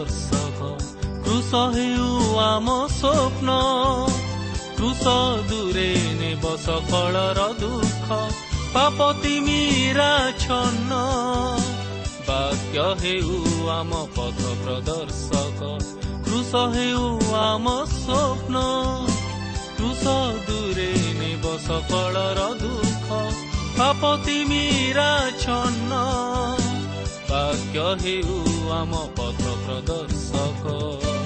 ପ୍ରଦର୍ଶକ କୃଷ ହେଉ ଆମ ସ୍ୱପ୍ନ କୃଷ ଦୂରେ ନେବ ସକଳର ଦୁଃଖ ପାପ ତିମିରା ଛନ୍ନ ବାକ୍ୟ ହେଉ ଆମ ପଥ ପ୍ରଦର୍ଶକ କୃଷ ହେଉ ଆମ ସ୍ୱପ୍ନ କୃଷ ଦୂରେ ନେବ ସକଳର ଦୁଃଖ ପାପ ତିମିରା ଛନ୍ନ ବାକ୍ୟ ହେଉ ଆମ ପଥ ପ୍ରଦର୍ଶକ କୃଷିୟ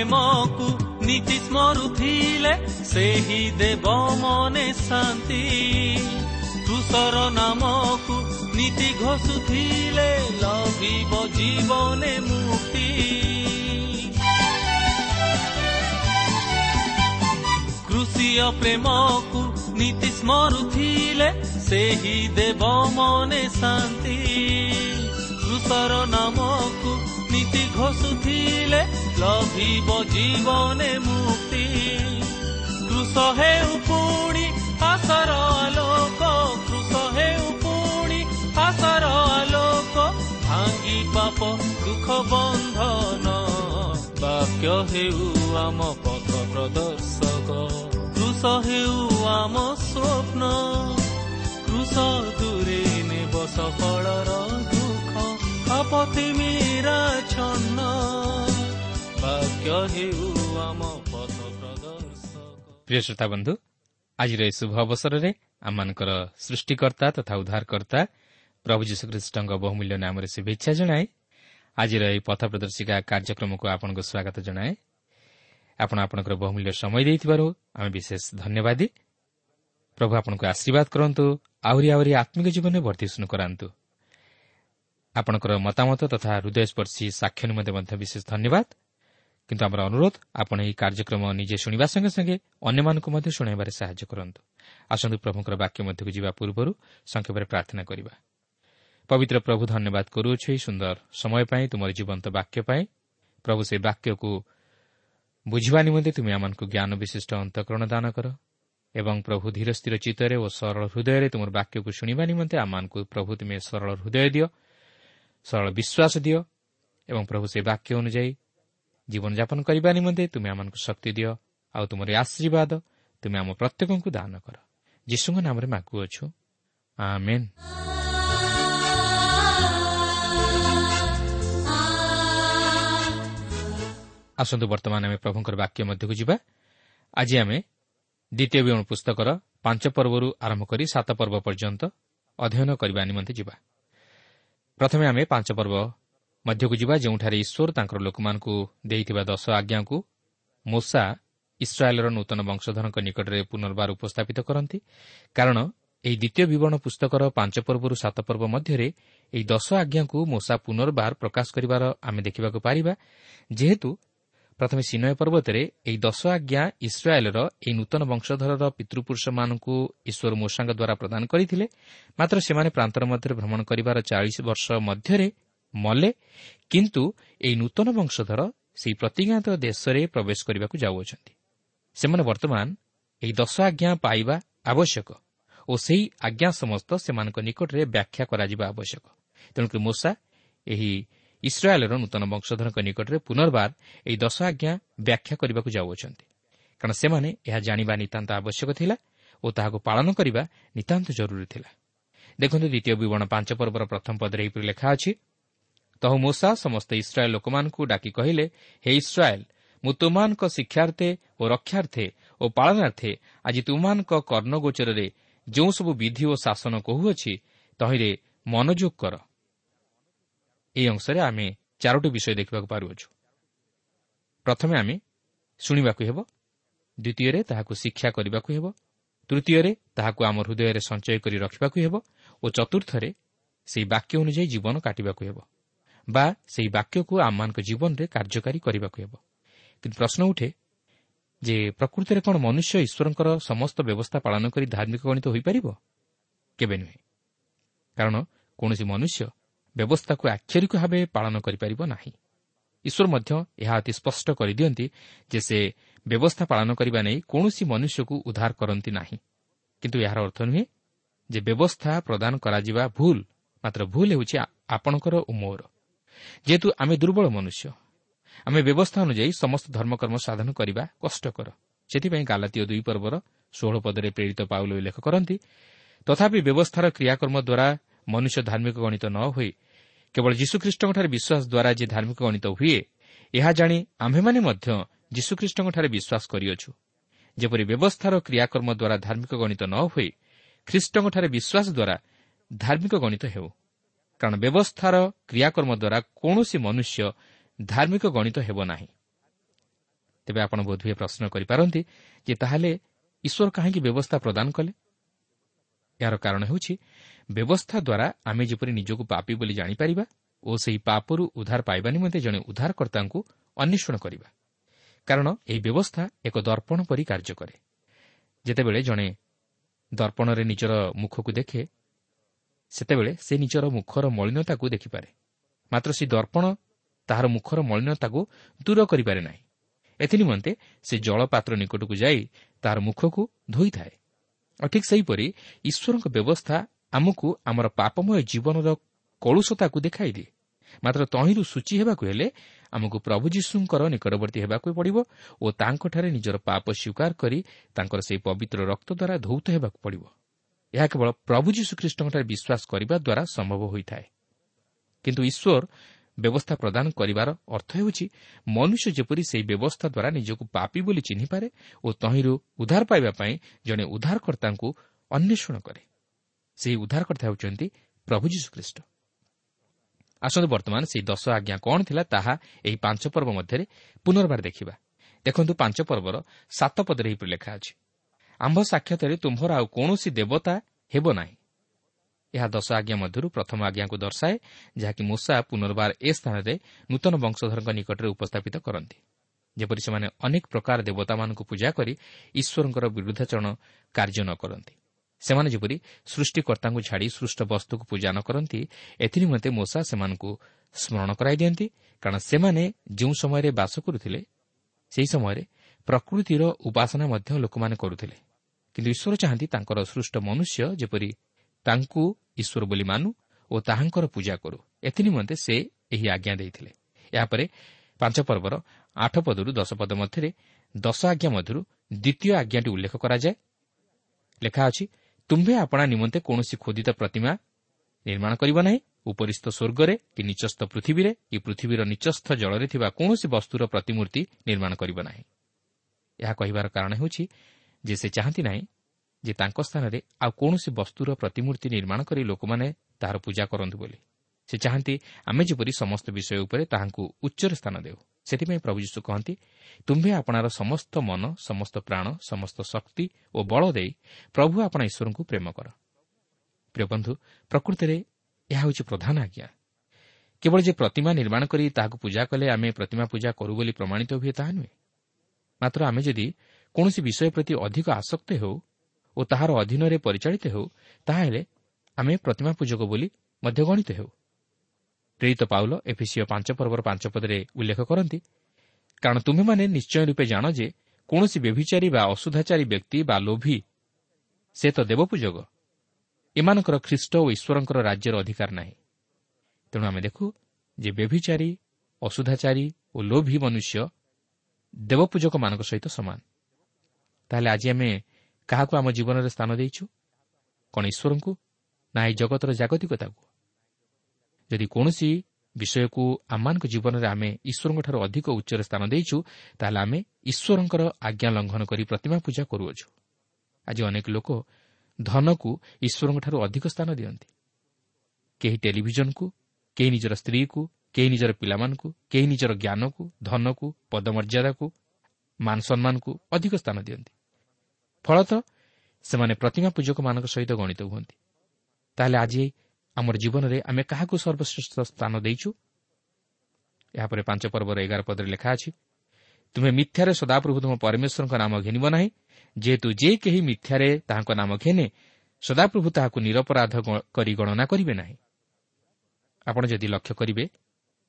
ପ୍ରେମକୁ ନୀତି ସ୍ମରୁଥିଲେ ସେହି ଦେବ ମନେ ଶାନ୍ତି କୃଷର ନାମକୁ ନୀତି ଘୋଷୁଥିଲେ ଲଭିବ ଜୀବନେ ମୁକ୍ତି କୃଷିୟ ପ୍ରେମକୁ ନୀତି ସ୍ମରୁଥିଲେ ସେହି ଦେବ ମନେ ଶାନ୍ତି କୃଷର ନାମକୁ ଜୀବନେ ମୁକ୍ତି। କୃଷ ହେଉ ପୁଣି ଆଶାର ଆଲୋକ କୃଷ ହେଉ ପୁଣି ଆଶାର ଆଲୋକ। ଭାଙ୍ଗି ପାପ ଦୁଃଖ ବନ୍ଧନ ବାକ୍ୟ ହେଉ ଆମ ପଥ ପ୍ରଦର୍ଶକ। କୃଷ ହେଉ ଆମ ସ୍ୱପ୍ନ କୃଷ ଦୂରେ ନେବ ସଫଳର ଦୁଃଖ। ଆପତି ମୀରା ଛନ୍ନ। ପ୍ରିୟ ଶ୍ରୋତା ବନ୍ଧୁ ଆଜିର ଏହି ଶୁଭ ଅବସରରେ ଆମମାନଙ୍କର ସୃଷ୍ଟିକର୍ତ୍ତା ତଥା ଉଦ୍ଧାରକର୍ତ୍ତା ପ୍ରଭୁ ଯୀଶୁଖ୍ରୀଷ୍ଟଙ୍କ ବହୁମୂଲ୍ୟ ନାମରେ ଶୁଭେଚ୍ଛା ଜଣାଏ। ଆଜିର ଏହି ପଥ ପ୍ରଦର୍ଶିକା କାର୍ଯ୍ୟକ୍ରମକୁ ଆପଣଙ୍କୁ ସ୍ୱାଗତ ଜଣାଏ। ଆପଣ ଆପଣଙ୍କର ବହୁମୂଲ୍ୟ ସମୟ ଦେଇଥିବାରୁ ଆମେ ବିଶେଷ ଧନ୍ୟବାଦୀ। ପ୍ରଭୁ ଆପଣଙ୍କୁ ଆଶୀର୍ବାଦ କରନ୍ତୁ ଆହୁରି ଆହୁରି ଆତ୍ମିକ ଜୀବନରେ ବର୍ଦ୍ଧିଷ୍ଣୁ କରାନ୍ତୁ। ଆପଣଙ୍କର ମତାମତ ତଥା ହୃଦୟସ୍ପର୍ଶୀ ସାକ୍ଷ୍ୟ ନିମନ୍ତେ ମଧ୍ୟ ବିଶେଷ ଧନ୍ୟବାଦ। କିନ୍ତୁ ଆମର ଅନୁରୋଧ ଆପଣ ଏହି କାର୍ଯ୍ୟକ୍ରମ ନିଜେ ଶୁଣିବା ସଙ୍ଗେ ସଙ୍ଗେ ଅନ୍ୟମାନଙ୍କୁ ମଧ୍ୟ ଶୁଣାଇବାରେ ସାହାଯ୍ୟ କରନ୍ତୁ। ଆସନ୍ତୁ ପ୍ରଭୁଙ୍କର ବାକ୍ୟ ମଧ୍ୟକୁ ଯିବା ପୂର୍ବରୁ ସଂକ୍ଷେପରେ ପ୍ରାର୍ଥନା କରିବା। ପବିତ୍ର ପ୍ରଭୁ ଧନ୍ୟବାଦ କରୁଅଛୁ ଏହି ସୁନ୍ଦର ସମୟ ପାଇଁ ତୁମର ଜୀବନ୍ତ ବାକ୍ୟ ପାଇଁ। ପ୍ରଭୁ ସେ ବାକ୍ୟକୁ ବୁଝିବା ନିମନ୍ତେ ତୁମେ ଆମମାନଙ୍କୁ ଜ୍ଞାନ ବିଶିଷ୍ଟ ଅନ୍ତଃକରଣ ଦାନ କର ଏବଂ ପ୍ରଭୁ ଧୀର ସ୍ଥିର ଚିତ୍ତରେ ଓ ସରଳ ହୃଦୟରେ ତୁମର ବାକ୍ୟକୁ ଶୁଣିବା ନିମନ୍ତେ ଆମମାନଙ୍କୁ ପ୍ରଭୁ ତୁମେ ସରଳ ହୃଦୟ ଦିଅ ସରଳ ବିଶ୍ୱାସ ଦିଅ ଏବଂ ପ୍ରଭୁ ସେ ବାକ୍ୟ ଅନୁଯାୟୀ ଜୀବନଯାପନ କରିବା ନିମନ୍ତେ ତୁମେ ଆମମାନଙ୍କୁ ଶକ୍ତି ଦିଅ ଆଉ ତୁମର ଆଶୀର୍ବାଦ ତୁମେ ଆମ ପ୍ରତ୍ୟେକଙ୍କୁ ଦାନ କର। ଯୀଶୁଙ୍କ ନାମରେ ମାଗୁଅଛୁ। ଆମେନ୍। ଆସନ୍ତୁ ବର୍ତ୍ତମାନ ଆମେ ପ୍ରଭୁଙ୍କର ବାକ୍ୟ ମଧ୍ୟକୁ ଯିବା। ଆଜି ଆମେ ଦ୍ୱିତୀୟ ବିବରଣୀ ପୁସ୍ତକର ପାଞ୍ଚ ପର୍ବରୁ ଆରମ୍ଭ କରି ସାତ ପର୍ବ ପର୍ଯ୍ୟନ୍ତ ଅଧ୍ୟୟନ କରିବା ନିମନ୍ତେ ଯିବା। ପ୍ରଥମେ ଆମେ ପାଞ୍ଚ ପର୍ବ ମଧ୍ୟକୁ ଯିବା ଯେଉଁଠାରେ ଈଶ୍ୱର ତାଙ୍କର ଲୋକମାନଙ୍କୁ ଦେଇଥିବା ଦଶ ଆଜ୍ଞାକୁ ମୋସା ଇସ୍ରାଏଲ୍ର ନୂତନ ବଂଶଧରଙ୍କ ନିକଟରେ ପୁନର୍ବାର ଉପସ୍ଥାପିତ କରନ୍ତି। କାରଣ ଏହି ଦ୍ୱିତୀୟ ବିବରଣ ପୁସ୍ତକର ପାଞ୍ଚ ପର୍ବରୁ ସାତ ପର୍ବ ମଧ୍ୟରେ ଏହି ଦଶ ଆଜ୍ଞାକୁ ମୋସା ପୁନର୍ବାର ପ୍ରକାଶ କରିବାର ଆମେ ଦେଖିବାକୁ ପାରିବା। ଯେହେତୁ ପ୍ରଥମେ ସିନୟ ପର୍ବତରେ ଏହି ଦଶ ଆଜ୍ଞା ଇସ୍ରାଏଲ୍ର ଏହି ନୂତନ ବଂଶଧରର ପିତୃପୁରୁଷମାନଙ୍କୁ ଈଶ୍ୱର ମୂଷାଙ୍କ ଦ୍ୱାରା ପ୍ରଦାନ କରିଥିଲେ। ମାତ୍ର ସେମାନେ ପ୍ରାନ୍ତର ମଧ୍ୟରେ ଭ୍ରମଣ କରିବାର ଚାଳିଶ ବର୍ଷ ମଧ୍ୟରେ ମଲେ କିନ୍ତୁ ଏହି ନୂତନ ବଂଶଧର ସେହି ପ୍ରତିଜ୍ଞାତ ଦେଶରେ ପ୍ରବେଶ କରିବାକୁ ଯାଉଅଛନ୍ତି। ସେମାନେ ବର୍ତ୍ତମାନ ଏହି ଦଶ ଆଜ୍ଞା ପାଇବା ଆବଶ୍ୟକ ଓ ସେହି ଆଜ୍ଞା ସମସ୍ତ ସେମାନଙ୍କ ନିକଟରେ ବ୍ୟାଖ୍ୟା କରାଯିବା ଆବଶ୍ୟକ। ତେଣୁକରି ମୂଷା ଏହି ଇସ୍ରାଏଲ୍ର ନୂତନ ବଂଶଧରଙ୍କ ନିକଟରେ ପୁନର୍ବାର ଏହି ଦଶ ଆଜ୍ଞା ବ୍ୟାଖ୍ୟା କରିବାକୁ ଯାଉଅଛନ୍ତି। କାରଣ ସେମାନେ ଏହା ଜାଣିବା ନିତାନ୍ତ ଆବଶ୍ୟକ ଥିଲା ଓ ତାହାକୁ ପାଳନ କରିବା ନିତାନ୍ତ ଜରୁରୀ ଥିଲା। ଦେଖନ୍ତୁ ଦ୍ୱିତୀୟ ବିବରଣ ପାଞ୍ଚ ପର୍ବର ପ୍ରଥମ ପଦରେ ଏହିପରି ଲେଖା ଅଛି ତହୁ ମୂଷା ସମସ୍ତ ଇସ୍ରାଏଲ୍ ଲୋକମାନଙ୍କୁ ଡାକି କହିଲେ ହେ ଇସ୍ରାଏଲ୍ ମୁଁ ତୁମାନଙ୍କ ଶିକ୍ଷାର୍ଥେ ଓ ରକ୍ଷାର୍ଥେ ଓ ପାଳନାର୍ଥେ ଆଜି ତୁମାନଙ୍କ କର୍ଣ୍ଣଗୋଚରରେ ଯେଉଁସବୁ ବିଧି ଓ ଶାସନ କହୁଅଛି ତହିଁରେ ମନୋଯୋଗ କର। ଏହି ଅଂଶରେ ଆମେ ଚାରୋଟି ବିଷୟ ଦେଖିବାକୁ ପାରୁଅଛୁ। ପ୍ରଥମେ ଆମେ ଶୁଣିବାକୁ ହେବ ଦ୍ୱିତୀୟରେ ତାହାକୁ ଶିକ୍ଷା କରିବାକୁ ହେବ ତୃତୀୟରେ ତାହାକୁ ଆମ ହୃଦୟରେ ସଞ୍ଚୟ କରି ରଖିବାକୁ ହେବ ଓ ଚତୁର୍ଥରେ ସେହି ବାକ୍ୟ ଅନୁଯାୟୀ ଜୀବନ କାଟିବାକୁ ହେବ। ବା ସେହି ବାକ୍ୟକୁ ଆମମାନଙ୍କ ଜୀବନରେ କାର୍ଯ୍ୟକାରୀ କରିବାକୁ ହେବ। କିନ୍ତୁ ପ୍ରଶ୍ନ ଉଠେ ଯେ ପ୍ରକୃତିରେ କ'ଣ ମନୁଷ୍ୟ ଈଶ୍ୱରଙ୍କର ସମସ୍ତ ବ୍ୟବସ୍ଥା ପାଳନ କରି ଧାର୍ମିକ ଗଣିତ ହୋଇପାରିବ? କେବେ ନୁହେଁ। କାରଣ କୌଣସି ମନୁଷ୍ୟ ବ୍ୟବସ୍ଥାକୁ ଆକ୍ଷରିକ ଭାବେ ପାଳନ କରିପାରିବ ନାହିଁ। ଈଶ୍ୱର ମଧ୍ୟ ଏହା ଅତି ସ୍ପଷ୍ଟ କରିଦିଅନ୍ତି ଯେ ସେ ବ୍ୟବସ୍ଥା ପାଳନ କରିବା ନେଇ କୌଣସି ମନୁଷ୍ୟକୁ ଉଦ୍ଧାର କରନ୍ତି ନାହିଁ। କିନ୍ତୁ ଏହାର ଅର୍ଥ ନୁହେଁ ଯେ ବ୍ୟବସ୍ଥା ପ୍ରଦାନ କରାଯିବା ଭୁଲ। ମାତ୍ର ଭୁଲ ହେଉଛି ଆପଣଙ୍କର ଓ ମୋର। ଯେହେତୁ ଆମେ ଦୁର୍ବଳ ମନୁଷ୍ୟ ଆମେ ବ୍ୟବସ୍ଥା ଅନୁଯାୟୀ ସମସ୍ତ ଧର୍ମକର୍ମ ସାଧନ କରିବା କଷ୍ଟକର। ସେଥିପାଇଁ ଗାଲାତୀୟ ଦୁଇ ପର୍ବର ଷୋହଳ ପଦରେ ପ୍ରେରିତ ପାଉଲ ଉଲ୍ଲେଖ କରନ୍ତି ତଥାପି ବ୍ୟବସ୍ଥାର କ୍ରିୟାକର୍ମ ଦ୍ୱାରା ମନୁଷ୍ୟ ଧାର୍ମିକ ଗଣିତ ନ ହୋଇ କେବଳ ଯୀଶୁଖ୍ରୀଷ୍ଟଙ୍କଠାରେ ବିଶ୍ୱାସ ଦ୍ୱାରା ଯେ ଧାର୍ମିକ ଗଣିତ ହୁଏ ଏହା ଜାଣି ଆମ୍ଭେମାନେ ମଧ୍ୟ ଯୀଶୁଖ୍ରୀଷ୍ଟଙ୍କଠାରେ ବିଶ୍ୱାସ କରିଅଛୁ। ଯେପରି ବ୍ୟବସ୍ଥାର କ୍ରିୟାକର୍ମ ଦ୍ୱାରା ଧାର୍ମିକ ଗଣିତ ନ ହୋଇ ଖ୍ରୀଷ୍ଟଙ୍କଠାରେ ବିଶ୍ୱାସ ଦ୍ୱାରା ଧାର୍ମିକ ଗଣିତ ହେଉ। କାରଣ ବ୍ୟବସ୍ଥାର କ୍ରିୟାକର୍ମ ଦ୍ୱାରା କୌଣସି ମନୁଷ୍ୟ ଧାର୍ମିକ ଗଣିତ ହେବ ନାହିଁ। ତେବେ ଆପଣ ବୋଧହୁଏ ପ୍ରଶ୍ନ କରିପାରନ୍ତି ଯେ ତାହେଲେ ଈଶ୍ୱର କାହିଁକି ବ୍ୟବସ୍ଥା ପ୍ରଦାନ କଲେ? ଏହାର କାରଣ ହେଉଛି ବ୍ୟବସ୍ଥା ଦ୍ୱାରା ଆମେ ଯେପରି ନିଜକୁ ପାପି ବୋଲି ଜାଣିପାରିବା ଓ ସେହି ପାପରୁ ଉଦ୍ଧାର ପାଇବା ନିମନ୍ତେ ଜଣେ ଉଦ୍ଧାରକର୍ତ୍ତାଙ୍କୁ ଅନ୍ୱେଷଣ କରିବା। କାରଣ ଏହି ବ୍ୟବସ୍ଥା ଏକ ଦର୍ପଣ ପରି କାର୍ଯ୍ୟ କରେ। ଯେତେବେଳେ ଜଣେ ଦର୍ପଣରେ ନିଜର ମୁଖକୁ ଦେଖେ ସେତେବେଳେ ସେ ନିଜର ମୁଖର ମଳିନତାକୁ ଦେଖିପାରେ। ମାତ୍ର ସେ ଦର୍ପଣ ତାହାର ମୁଖର ମଳିନତାକୁ ଦୂର କରିପାରେ ନାହିଁ। ଏଥିନିମନ୍ତେ ସେ ଜଳପାତ୍ର ନିକଟକୁ ଯାଇ ତାହାର ମୁଖକୁ ଧୋଇଥାଏ। ଆଉ ଠିକ୍ ସେହିପରି ଈଶ୍ୱରଙ୍କ ବ୍ୟବସ୍ଥା ଆମକୁ ଆମର ପାପମୟ ଜୀବନର କଳୁଷତାକୁ ଦେଖାଇଦିଏ ମାତ୍ର ତହିଁରୁ ସୂଚୀ ହେବାକୁ ହେଲେ ଆମକୁ ପ୍ରଭୁ ଯୀଶୁଙ୍କର ନିକଟବର୍ତ୍ତୀ ହେବାକୁ ପଡ଼ିବ ଓ ତାଙ୍କଠାରେ ନିଜର ପାପ ସ୍ୱୀକାର କରି ତାଙ୍କର ସେହି ପବିତ୍ର ରକ୍ତ ଦ୍ୱାରା ଧୌତ ହେବାକୁ ପଡ଼ିବ। ଏହା କେବଳ ପ୍ରଭୁ ଯୀଶୁଖ୍ରୀଷ୍ଟଙ୍କଠାରେ ବିଶ୍ୱାସ କରିବା ଦ୍ୱାରା ସମ୍ଭବ ହୋଇଥାଏ। କିନ୍ତୁ ଈଶ୍ୱର ବ୍ୟବସ୍ଥା ପ୍ରଦାନ କରିବାର ଅର୍ଥ ହେଉଛି ମନୁଷ୍ୟ ଯେପରି ସେହି ବ୍ୟବସ୍ଥା ଦ୍ୱାରା ନିଜକୁ ପାପି ବୋଲି ଚିହ୍ନିପାରେ ଓ ତହିଁରୁ ଉଦ୍ଧାର ପାଇବା ପାଇଁ ଜଣେ ଉଦ୍ଧାରକର୍ତ୍ତାଙ୍କୁ ଅନ୍ୱେଷଣ କରେ। ସେହି ଉଦ୍ଧାରକର୍ତ୍ତା ହେଉଛନ୍ତି ପ୍ରଭୁ ଯୀଶୁଖ୍ରୀଷ୍ଟ ଆସନ୍ତୁ ବର୍ତ୍ତମାନ ସେହି ଦଶ ଆଜ୍ଞା କ'ଣ ଥିଲା ତାହା ଏହି ପାଞ୍ଚ ପର୍ବ ମଧ୍ୟରେ ପୁନର୍ବାର ଦେଖିବା। ଦେଖନ୍ତୁ ପାଞ୍ଚ ପର୍ବର ସାତ ପଦରେ ଏହିପରି ଲେଖା ଅଛି। ଆମ୍ଭ ସାକ୍ଷାତରେ ତୁମ୍ଭର ଆଉ କୌଣସି ଦେବତା ହେବ ନାହିଁ। ଏହା ଦଶ ଆଜ୍ଞା ମଧ୍ୟରୁ ପ୍ରଥମ ଆଜ୍ଞାକୁ ଦର୍ଶାଏ ଯାହାକି ମୂଷା ପୁନର୍ବାର ଏ ସ୍ଥାନରେ ନୂତନ ବଂଶଧରଙ୍କ ନିକଟରେ ଉପସ୍ଥାପିତ କରନ୍ତି। ଯେପରି ସେମାନେ ଅନେକ ପ୍ରକାର ଦେବତାମାନଙ୍କୁ ପୂଜା କରି ଈଶ୍ୱରଙ୍କର ବିରୁଦ୍ଧାଚରଣ କାର୍ଯ୍ୟ ନ କରନ୍ତି। ସେମାନେ ଯେପରି ସୃଷ୍ଟିକର୍ତ୍ତାଙ୍କୁ ଛାଡ଼ି ସୃଷ୍ଟ ବସ୍ତୁକୁ ପୂଜା ନ କରନ୍ତି ଏଥିନିମନ୍ତେ ମୂଷା ସେମାନଙ୍କୁ ସ୍କରଣ କରାଇ ଦିଅନ୍ତି କାରଣ ସେମାନେ ଯେଉଁ ସମୟରେ ବାସ କରୁଥିଲେ ସେହି ସମୟରେ ପ୍ରକୃତିର ଉପାସନା ମଧ୍ୟ ଲୋକମାନେ କରୁଥିଲେ। କିନ୍ତୁ ଈଶ୍ୱର ଚାହାନ୍ତି ତାଙ୍କର ସୃଷ୍ଟ ମନୁଷ୍ୟ ଯେପରି ତାଙ୍କୁ ଈଶ୍ୱର ବୋଲି ମାନୁ ଓ ତାହାଙ୍କର ପୂଜା କରୁ। ଏଥିନିମନ୍ତେ ସେ ଏହି ଆଜ୍ଞା ଦେଇଥିଲେ। ଏହାପରେ ପାଞ୍ଚ ପର୍ବର ଆଠ ପଦରୁ ଦଶ ପଦ ମଧ୍ୟରେ ଦଶ ଆଜ୍ଞା ମଧ୍ୟରୁ ଦ୍ୱିତୀୟ ଆଜ୍ଞାଟି ଉଲ୍ଲେଖ କରାଯାଏ। ଲେଖା ଅଛି ତୁମ୍ଭେ ଆପଣା ନିମନ୍ତେ କୌଣସି ଖୋଦିତ ପ୍ରତିମା ନିର୍ମାଣ କରିବ ନାହିଁ। ଉପରିସ୍ଥ ସ୍ୱର୍ଗରେ କି ନିଚସ୍ଥ ପୃଥିବୀରେ କି ପୃଥିବୀର ନିଚସ୍ଥ ଜଳରେ ଥିବା କୌଣସି ବସ୍ତୁର ପ୍ରତିମୂର୍ତ୍ତି ନିର୍ମାଣ କରିବ ନାହିଁ। ଏହା କହିବାର କାରଣ ହେଉଛି ଯେ ସେ ଚାହାନ୍ତି ନାହିଁ ଯେ ତାଙ୍କ ସ୍ଥାନରେ ଆଉ କୌଣସି ବସ୍ତୁର ପ୍ରତିମୂର୍ତ୍ତି ନିର୍ମାଣ କରି ଲୋକମାନେ ତାହାର ପୂଜା କରନ୍ତୁ ବୋଲି। ସେ ଚାହାନ୍ତି ଆମେ ଯେପରି ସମସ୍ତ ବିଷୟ ଉପରେ ତାହାଙ୍କୁ ଉଚ୍ଚରେ ସ୍ଥାନ ଦେଉ। ସେଥିପାଇଁ ପ୍ରଭୁ ଯୀଶୁ କହନ୍ତି ତୁମ୍ଭେ ଆପଣାର ସମସ୍ତ ମନ ସମସ୍ତ ପ୍ରାଣ ସମସ୍ତ ଶକ୍ତି ଓ ବଳ ଦେଇ ପ୍ରଭୁ ଆପଣା ଈଶ୍ୱରଙ୍କୁ ପ୍ରେମ କର। ପ୍ରିୟ ବନ୍ଧୁ ପ୍ରକୃତିରେ ଏହା ହେଉଛି ପ୍ରଧାନ ଆଜ୍ଞା। କେବଳ ଯେ ପ୍ରତିମା ନିର୍ମାଣ କରି ତାହାକୁ ପୂଜା କଲେ ଆମେ ପ୍ରତିମା ପୂଜା କରୁ ବୋଲି ପ୍ରମାଣିତ ହୁଏ ତାହା ନୁହେଁ। ମାତ୍ର ଆମେ ଯଦି କୌଣସି ବିଷୟ ପ୍ରତି ଅଧିକ ଆସକ୍ତ ହେଉ ଓ ତାହାର ଅଧୀନରେ ପରିଚାଳିତ ହେଉ ତାହେଲେ ଆମେ ପ୍ରତିମା ପୂଜକ ବୋଲି ମଧ୍ୟ ଗଣିତ ହେଉ। ପ୍ରେରିତ ପାଉଲ ଏଫିସିଓ ପାଞ୍ଚ ପର୍ବର ପାଞ୍ଚ ପଦରେ ଉଲ୍ଲେଖ କରନ୍ତି କାରଣ ତୁମେମାନେ ନିଶ୍ଚୟ ରୂପେ ଜାଣ ଯେ କୌଣସି ବ୍ୟଭିଚାରୀ ବା ଅସୁଧାଚାରୀ ବ୍ୟକ୍ତି ବା ଲୋଭି ସେ ତ ଦେବପୂଜକ। ଏମାନଙ୍କର ଖ୍ରୀଷ୍ଟ ଓ ଈଶ୍ୱରଙ୍କର ରାଜ୍ୟର ଅଧିକାର ନାହିଁ। ତେଣୁ ଆମେ ଦେଖୁ ଯେ ବ୍ୟଭିଚାରୀ ଅସୁଧାଚାରୀ ଓ ଲୋଭି ମନୁଷ୍ୟ ଦେବପୂଜକମାନଙ୍କ ସହିତ ସମାନ। ତାହେଲେ ଆଜି ଆମେ କାହାକୁ ଆମ ଜୀବନରେ ସ୍ଥାନ ଦେଇଛୁ? କ'ଣ ଈଶ୍ୱରଙ୍କୁ? ନା ଏହି ଜଗତର ଜାଗତିକତାକୁ? ଯଦି କୌଣସି ବିଷୟକୁ ଆମମାନଙ୍କ ଜୀବନରେ ଆମେ ଈଶ୍ୱରଙ୍କଠାରୁ ଅଧିକ ଉଚ୍ଚରେ ସ୍ଥାନ ଦେଇଛୁ ତାହେଲେ ଆମେ ଈଶ୍ୱରଙ୍କର ଆଜ୍ଞା ଲଙ୍ଘନ କରି ପ୍ରତିମା ପୂଜା କରୁଅଛୁ। ଆଜି ଅନେକ ଲୋକ ଧନକୁ ଈଶ୍ୱରଙ୍କଠାରୁ ଅଧିକ ସ୍ଥାନ ଦିଅନ୍ତି। କେହି ଟେଲିଭିଜନକୁ କେହି ନିଜର ସ୍ତ୍ରୀକୁ କେହି ନିଜର ପିଲାମାନଙ୍କୁ କେହି ନିଜର ଜ୍ଞାନକୁ ଧନକୁ ପଦମର୍ଯ୍ୟାଦାକୁ ମାନ ସମ୍ମାନକୁ ଅଧିକ ସ୍ଥାନ ଦିଅନ୍ତି। ଫଳତଃ ସେମାନେ ପ୍ରତିମା ପୂଜକମାନଙ୍କ ସହିତ ଗଣିତ ହୁଅନ୍ତି। ତାହେଲେ ଆଜି ଆମର ଜୀବନରେ ଆମେ କାହାକୁ ସର୍ବଶ୍ରେଷ୍ଠ ସ୍ଥାନ ଦେଇଛୁ? ଏହାପରେ ପାଞ୍ଚ ପର୍ବର ଏଗାର ପଦରେ ଲେଖା ଅଛି ତୁମେ ମିଥ୍ୟାରେ ସଦାପ୍ରଭୁ ତୁମ ପରମେଶ୍ୱରଙ୍କ ନାମ ଘେନିବ ନାହିଁ। ଯେହେତୁ ଯେ କେହି ମିଥ୍ୟାରେ ତାହାଙ୍କ ନାମ ଘେନେ ସଦାପ୍ରଭୁ ତାହାକୁ ନିରପରାଧ କରି ଗଣନା କରିବେ ନାହିଁ। ଆପଣ ଯଦି ଲକ୍ଷ୍ୟ କରିବେ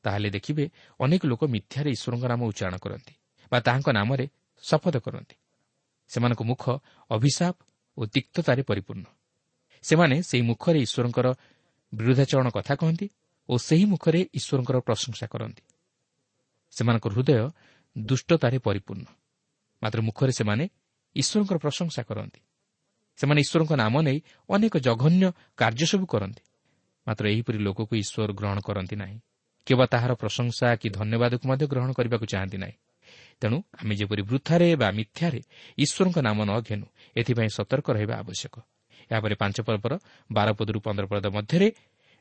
ତାହେଲେ ଦେଖିବେ ଅନେକ ଲୋକ ମିଥ୍ୟାରେ ଈଶ୍ୱରଙ୍କ ନାମ ଉଚ୍ଚାରଣ କରନ୍ତି ବା ତାହାଙ୍କ ନାମରେ ଶପଥ କରନ୍ତି। ସେମାନଙ୍କ ମୁଖ ଅଭିଶାପ ଓ ତିକ୍ତତାରେ ପରିପୂର୍ଣ୍ଣ। ସେମାନେ ସେହି ମୁଖରେ ଈଶ୍ୱରଙ୍କର ବିରୁଦ୍ଧାଚରଣ କଥା କହନ୍ତି ଓ ସେହି ମୁଖରେ ଈଶ୍ୱରଙ୍କର ପ୍ରଶଂସା କରନ୍ତି। ସେମାନଙ୍କ ହୃଦୟ ଦୁଷ୍ଟତାରେ ପରିପୂର୍ଣ୍ଣ। ମାତ୍ର ମୁଖରେ ସେମାନେ ଈଶ୍ୱରଙ୍କର ପ୍ରଶଂସା କରନ୍ତି। ସେମାନେ ଈଶ୍ୱରଙ୍କ ନାମ ନେଇ ଅନେକ ଜଘନ୍ୟ କାର୍ଯ୍ୟ ସବୁ କରନ୍ତି। ମାତ୍ର ଏହିପରି ଲୋକକୁ ଈଶ୍ୱର ଗ୍ରହଣ କରନ୍ତି ନାହିଁ। କେବଳ ତାହାର ପ୍ରଶଂସା କି ଧନ୍ୟବାଦକୁ ମଧ୍ୟ ଗ୍ରହଣ କରିବାକୁ ଚାହାନ୍ତି ନାହିଁ। ତେଣୁ ଆମେ ଯେପରି ବୃଥାରେ ବା ମିଥ୍ୟାରେ ଈଶ୍ୱରଙ୍କ ନାମ ନ ଘେନୁ ଏଥିପାଇଁ ସତର୍କ ରହିବା ଆବଶ୍ୟକ। ଏହାପରେ ପାଞ୍ଚ ପର୍ବର ବାର ପଦରୁ ପନ୍ଦର ପଦ ମଧ୍ୟରେ